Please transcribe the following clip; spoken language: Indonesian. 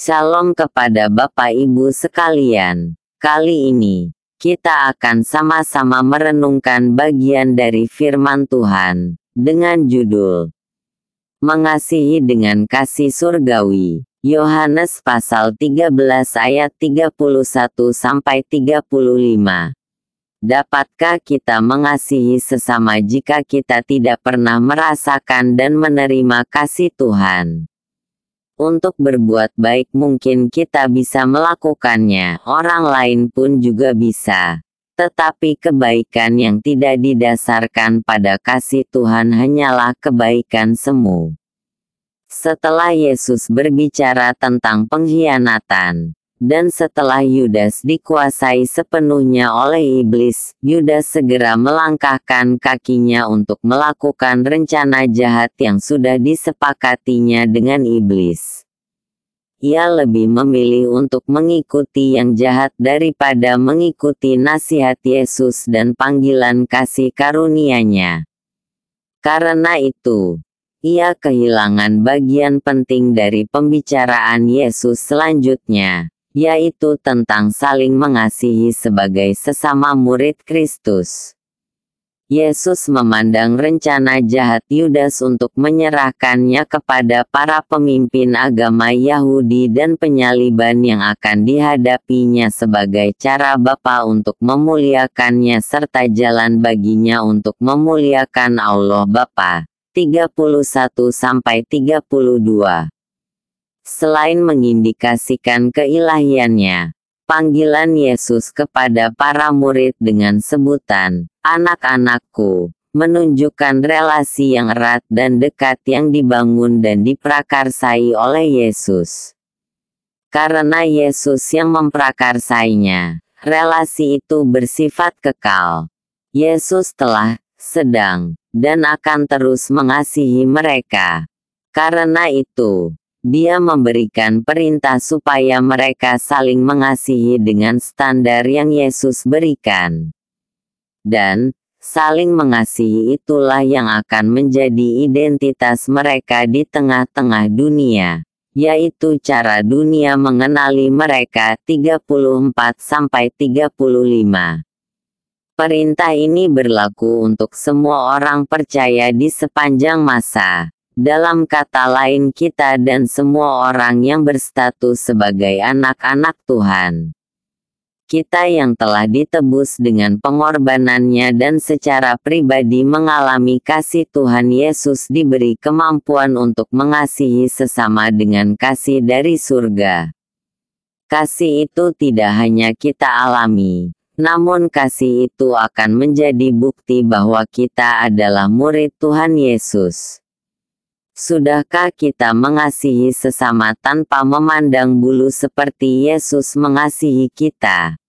Shalom kepada Bapak Ibu sekalian. Kali ini, kita akan sama-sama merenungkan bagian dari firman Tuhan, dengan judul Mengasihi dengan Kasih Surgawi. Yohanes pasal 13 ayat 31 sampai 35. Dapatkah kita mengasihi sesama jika kita tidak pernah merasakan dan menerima kasih Tuhan? Untuk berbuat baik mungkin kita bisa melakukannya, orang lain pun juga bisa. Tetapi kebaikan yang tidak didasarkan pada kasih Tuhan hanyalah kebaikan semu. Setelah Yesus berbicara tentang pengkhianatan, dan setelah Yudas dikuasai sepenuhnya oleh iblis, Yudas segera melangkahkan kakinya untuk melakukan rencana jahat yang sudah disepakatinya dengan iblis. Ia lebih memilih untuk mengikuti yang jahat daripada mengikuti nasihat Yesus dan panggilan kasih karunia-Nya. Karena itu, ia kehilangan bagian penting dari pembicaraan Yesus selanjutnya yaitu tentang saling mengasihi sebagai sesama murid Kristus. Yesus memandang rencana jahat Yudas untuk menyerahkannya kepada para pemimpin agama Yahudi dan penyaliban yang akan dihadapinya sebagai cara Bapa untuk memuliakannya serta jalan baginya untuk memuliakan Allah Bapa. 31-32 Selain mengindikasikan keilahiannya, panggilan Yesus kepada para murid dengan sebutan, anak-anakku, menunjukkan relasi yang erat dan dekat yang dibangun dan diprakarsai oleh Yesus. Karena Yesus yang memprakarsainya, relasi itu bersifat kekal. Yesus telah, sedang, dan akan terus mengasihi mereka. Karena itu, dia memberikan perintah supaya mereka saling mengasihi dengan standar yang Yesus berikan. Dan, saling mengasihi itulah yang akan menjadi identitas mereka di tengah-tengah dunia, yaitu cara dunia mengenali mereka 34-35. Perintah ini berlaku untuk semua orang percaya di sepanjang masa. Dalam kata lain kita dan semua orang yang berstatus sebagai anak-anak Tuhan. Kita yang telah ditebus dengan pengorbanannya dan secara pribadi mengalami kasih Tuhan Yesus diberi kemampuan untuk mengasihi sesama dengan kasih dari surga. Kasih itu tidak hanya kita alami, namun kasih itu akan menjadi bukti bahwa kita adalah murid Tuhan Yesus. Sudahkah kita mengasihi sesama tanpa memandang bulu seperti Yesus mengasihi kita?